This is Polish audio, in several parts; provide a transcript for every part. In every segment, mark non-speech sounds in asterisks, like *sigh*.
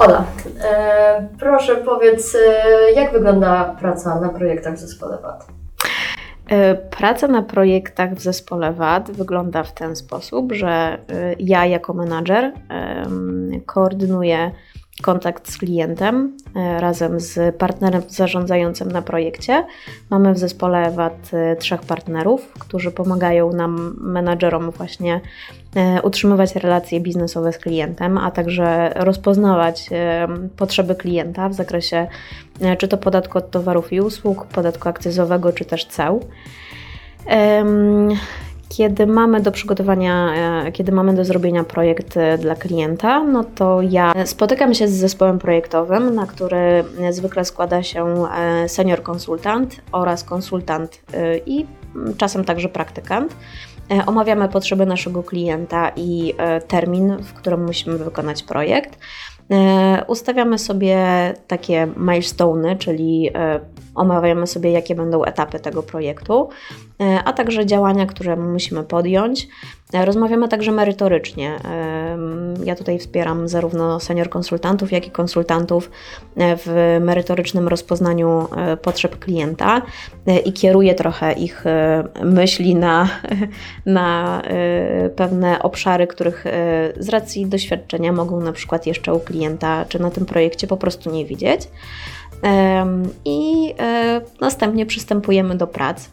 Ola, e, proszę powiedz, e, jak wygląda praca na projektach w zespole WAD? E, praca na projektach w zespole WAD wygląda w ten sposób, że e, ja jako menadżer koordynuję kontakt z klientem razem z partnerem zarządzającym na projekcie. Mamy w zespole WAD trzech partnerów, którzy pomagają nam, menadżerom, właśnie utrzymywać relacje biznesowe z klientem, a także rozpoznawać potrzeby klienta w zakresie czy to podatku od towarów i usług, podatku akcyzowego, czy też ceł. Kiedy mamy do przygotowania, e, kiedy mamy do zrobienia projekt e, dla klienta, no to ja spotykam się z zespołem projektowym, na który zwykle składa się e, senior konsultant oraz konsultant i czasem także praktykant. Omawiamy potrzeby naszego klienta i termin, w którym musimy wykonać projekt. E, ustawiamy sobie takie milestone, czyli e, omawiamy sobie, jakie będą etapy tego projektu, e, a także działania, które musimy podjąć. Rozmawiamy także merytorycznie. Ja tutaj wspieram zarówno senior konsultantów, jak i konsultantów w merytorycznym rozpoznaniu potrzeb klienta i kieruję trochę ich myśli na, *laughs* na pewne obszary, których z racji doświadczenia mogą na przykład jeszcze u klienta czy na tym projekcie po prostu nie widzieć. I e, następnie przystępujemy do prac.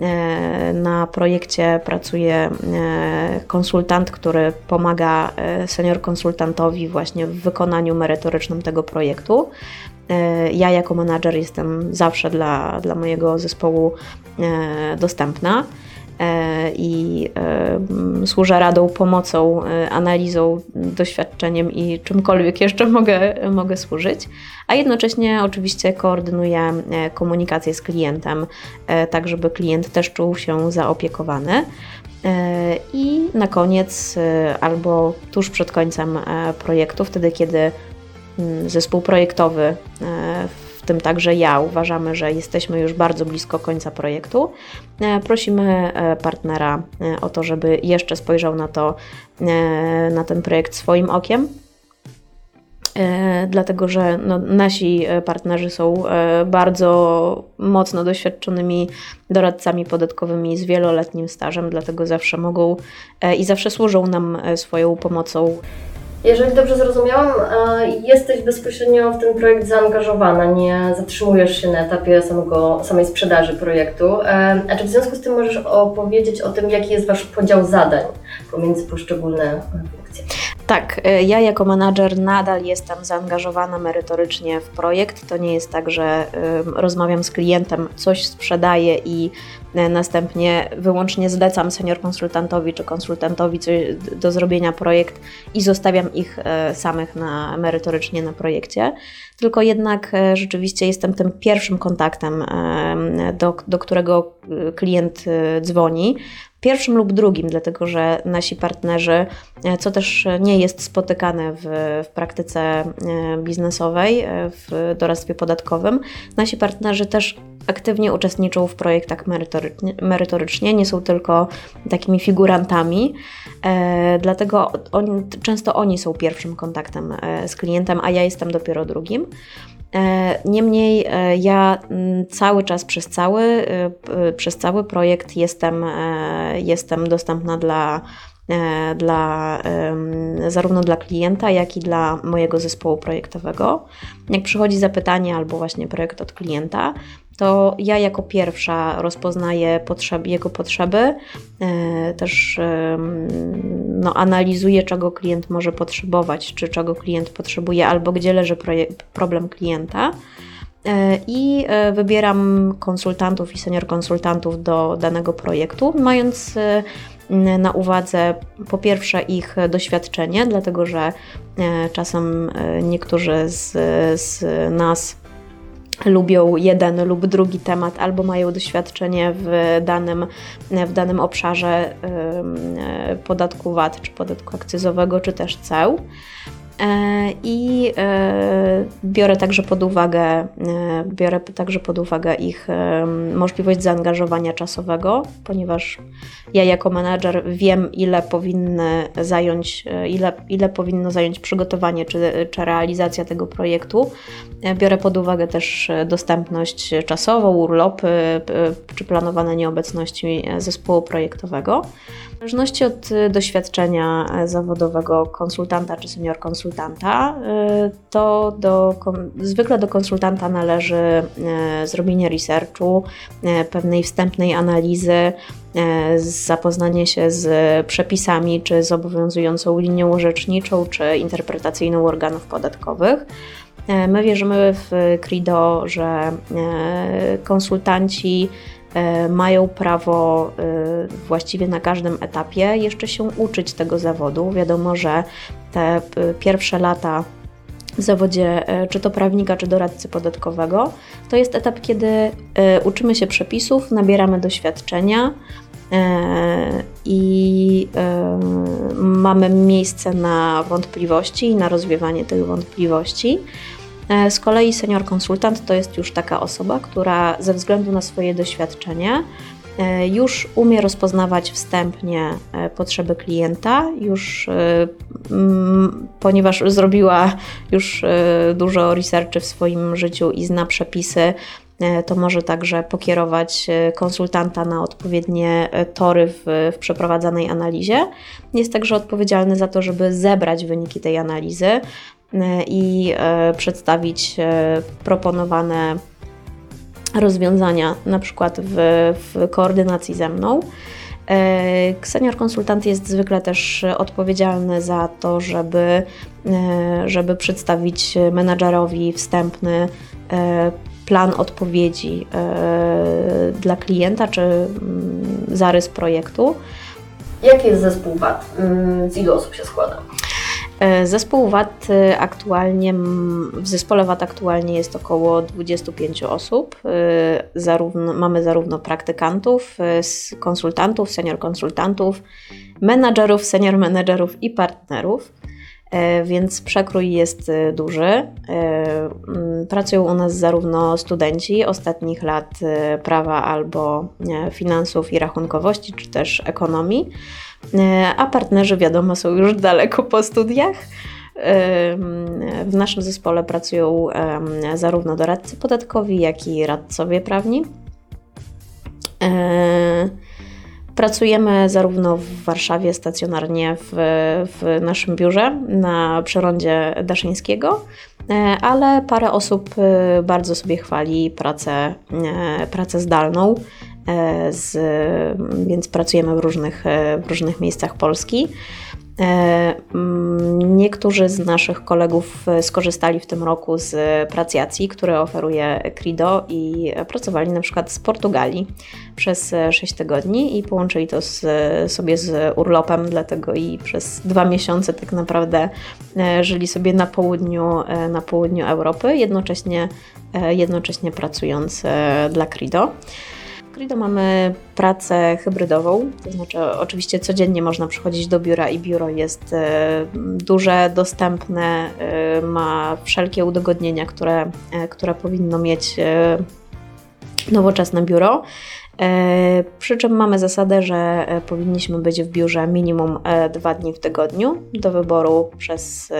E, na projekcie pracuje e, konsultant, który pomaga senior konsultantowi właśnie w wykonaniu merytorycznym tego projektu. Ja jako menadżer jestem zawsze dla, dla mojego zespołu dostępna. E, i e, służę radą, pomocą, e, analizą, doświadczeniem i czymkolwiek jeszcze mogę, mogę służyć, a jednocześnie oczywiście koordynuję komunikację z klientem, tak żeby klient też czuł się zaopiekowany. I na koniec, albo tuż przed końcem projektu, wtedy kiedy mm, zespół projektowy w tym także ja, uważamy, że jesteśmy już bardzo blisko końca projektu. E, prosimy e, partnera e, o to, żeby jeszcze spojrzał na to, na ten projekt swoim okiem. Dlatego, że no, nasi partnerzy są bardzo mocno doświadczonymi doradcami podatkowymi z wieloletnim stażem, dlatego zawsze mogą i zawsze służą nam swoją pomocą. Jeżeli dobrze zrozumiałam, e, jesteś bezpośrednio w ten projekt zaangażowana, nie zatrzymujesz się na etapie samego, samej sprzedaży projektu. E, a czy w związku z tym możesz opowiedzieć o tym, jaki jest Wasz podział zadań pomiędzy poszczególne? Tak, e, ja jako menadżer nadal jestem zaangażowana merytorycznie w projekt. To nie jest tak, że rozmawiam z klientem, coś sprzedaję i E, następnie wyłącznie zlecam senior konsultantowi czy konsultantowi coś do zrobienia projekt i zostawiam ich e, samych na, merytorycznie na projekcie, tylko jednak rzeczywiście jestem tym pierwszym kontaktem, do, do którego klient dzwoni, pierwszym lub drugim, dlatego że nasi partnerzy, co też nie jest spotykane w, w praktyce biznesowej, w doradztwie podatkowym, nasi partnerzy też aktywnie uczestniczą w projektach merytorycznie, merytorycznie nie są tylko takimi figurantami, e, dlatego oni, często oni są pierwszym kontaktem e, z klientem, a ja jestem dopiero drugim. E, niemniej e, ja cały czas przez cały, e, przez cały projekt jestem, jestem dostępna dla dla, zarówno dla klienta, jak i dla mojego zespołu projektowego. Jak przychodzi zapytanie albo właśnie projekt od klienta, to ja jako pierwsza rozpoznaję potrzeby, jego potrzeby, e, też no, analizuję, czego klient może potrzebować, czy czego klient potrzebuje, albo gdzie leży problem klienta. E, I e, wybieram konsultantów i senior konsultantów do danego projektu, mając na uwadze po pierwsze ich doświadczenie, dlatego że czasem niektórzy z, z nas lubią jeden lub drugi temat, albo mają doświadczenie w danym, w danym obszarze podatku VAT, czy podatku akcyzowego, czy też ceł. I biorę także pod uwagę, biorę także pod uwagę ich możliwość zaangażowania czasowego, ponieważ ja jako menadżer wiem, ile powinny zająć, ile, ile powinno zająć przygotowanie czy, czy realizacja tego projektu. Biorę pod uwagę też dostępność czasową, urlopy czy planowane nieobecności zespołu projektowego. W zależności od doświadczenia zawodowego konsultanta czy senior konsultanta, to do, zwykle do konsultanta należy zrobienie researchu, pewnej wstępnej analizy, zapoznanie się z przepisami czy z obowiązującą linią orzeczniczą czy interpretacyjną organów podatkowych. My wierzymy w CRIDO, że konsultanci mają prawo właściwie na każdym etapie jeszcze się uczyć tego zawodu. Wiadomo, że te pierwsze lata w zawodzie czy to prawnika, czy doradcy podatkowego, to jest etap, kiedy uczymy się przepisów, nabieramy doświadczenia i mamy miejsce na wątpliwości i na rozwiewanie tych wątpliwości. Z kolei senior konsultant to jest już taka osoba, która ze względu na swoje doświadczenie już umie rozpoznawać wstępnie potrzeby klienta, już ponieważ zrobiła już dużo researchy w swoim życiu i zna przepisy, to może także pokierować konsultanta na odpowiednie tory w, w przeprowadzanej analizie. Jest także odpowiedzialny za to, żeby zebrać wyniki tej analizy i przedstawić proponowane rozwiązania, na przykład w, w koordynacji ze mną. Senior konsultant jest zwykle też odpowiedzialny za to, żeby, żeby przedstawić menadżerowi wstępny plan odpowiedzi dla klienta czy zarys projektu. Jaki jest zespół VAT? Z ilu osób się składa? Zespół VAT aktualnie, w zespole VAT aktualnie jest około 25 osób. Zarówno, mamy zarówno praktykantów, konsultantów, senior konsultantów, menadżerów, senior menedżerów i partnerów. Więc przekrój jest duży. Pracują u nas zarówno studenci ostatnich lat prawa albo finansów i rachunkowości, czy też ekonomii, a partnerzy, wiadomo, są już daleko po studiach. W naszym zespole pracują zarówno doradcy podatkowi, jak i radcowie prawni. Pracujemy zarówno w Warszawie stacjonarnie w, w naszym biurze na przerondzie Daszyńskiego, ale parę osób bardzo sobie chwali pracę, pracę zdalną, z, więc pracujemy w różnych, w różnych miejscach Polski. Niektórzy z naszych kolegów skorzystali w tym roku z pracjacji, które oferuje Crido i pracowali na przykład z Portugalii przez 6 tygodni i połączyli to z, sobie z urlopem, dlatego i przez dwa miesiące tak naprawdę żyli sobie na południu, na południu Europy, jednocześnie, jednocześnie pracując dla Crido. Crido mamy pracę hybrydową, to znaczy oczywiście codziennie można przychodzić do biura i biuro jest duże, dostępne, ma wszelkie udogodnienia, które, które powinno mieć nowoczesne biuro. Przy czym mamy zasadę, że powinniśmy być w biurze minimum dwa dni w tygodniu do wyboru przez,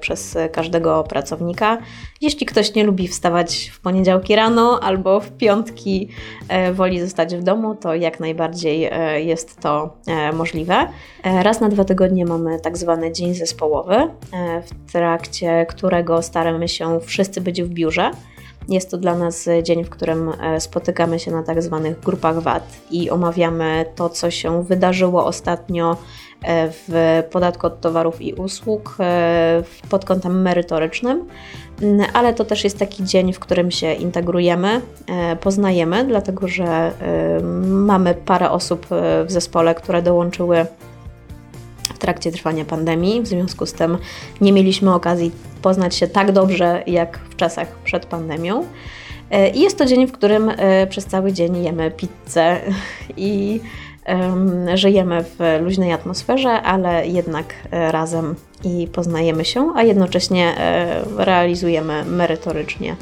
przez każdego pracownika. Jeśli ktoś nie lubi wstawać w poniedziałki rano albo w piątki woli zostać w domu, to jak najbardziej jest to możliwe. Raz na dwa tygodnie mamy tak zwany dzień zespołowy, w trakcie którego staramy się wszyscy być w biurze. Jest to dla nas dzień, w którym spotykamy się na tak zwanych grupach VAT i omawiamy to, co się wydarzyło ostatnio w podatku od towarów i usług pod kątem merytorycznym, ale to też jest taki dzień, w którym się integrujemy, poznajemy, dlatego że mamy parę osób w zespole, które dołączyły w trakcie trwania pandemii. W związku z tym nie mieliśmy okazji poznać się tak dobrze jak w czasach przed pandemią. I jest to dzień, w którym przez cały dzień jemy pizzę *laughs* i żyjemy w luźnej atmosferze, ale jednak e, razem i poznajemy się, a jednocześnie e, realizujemy merytorycznie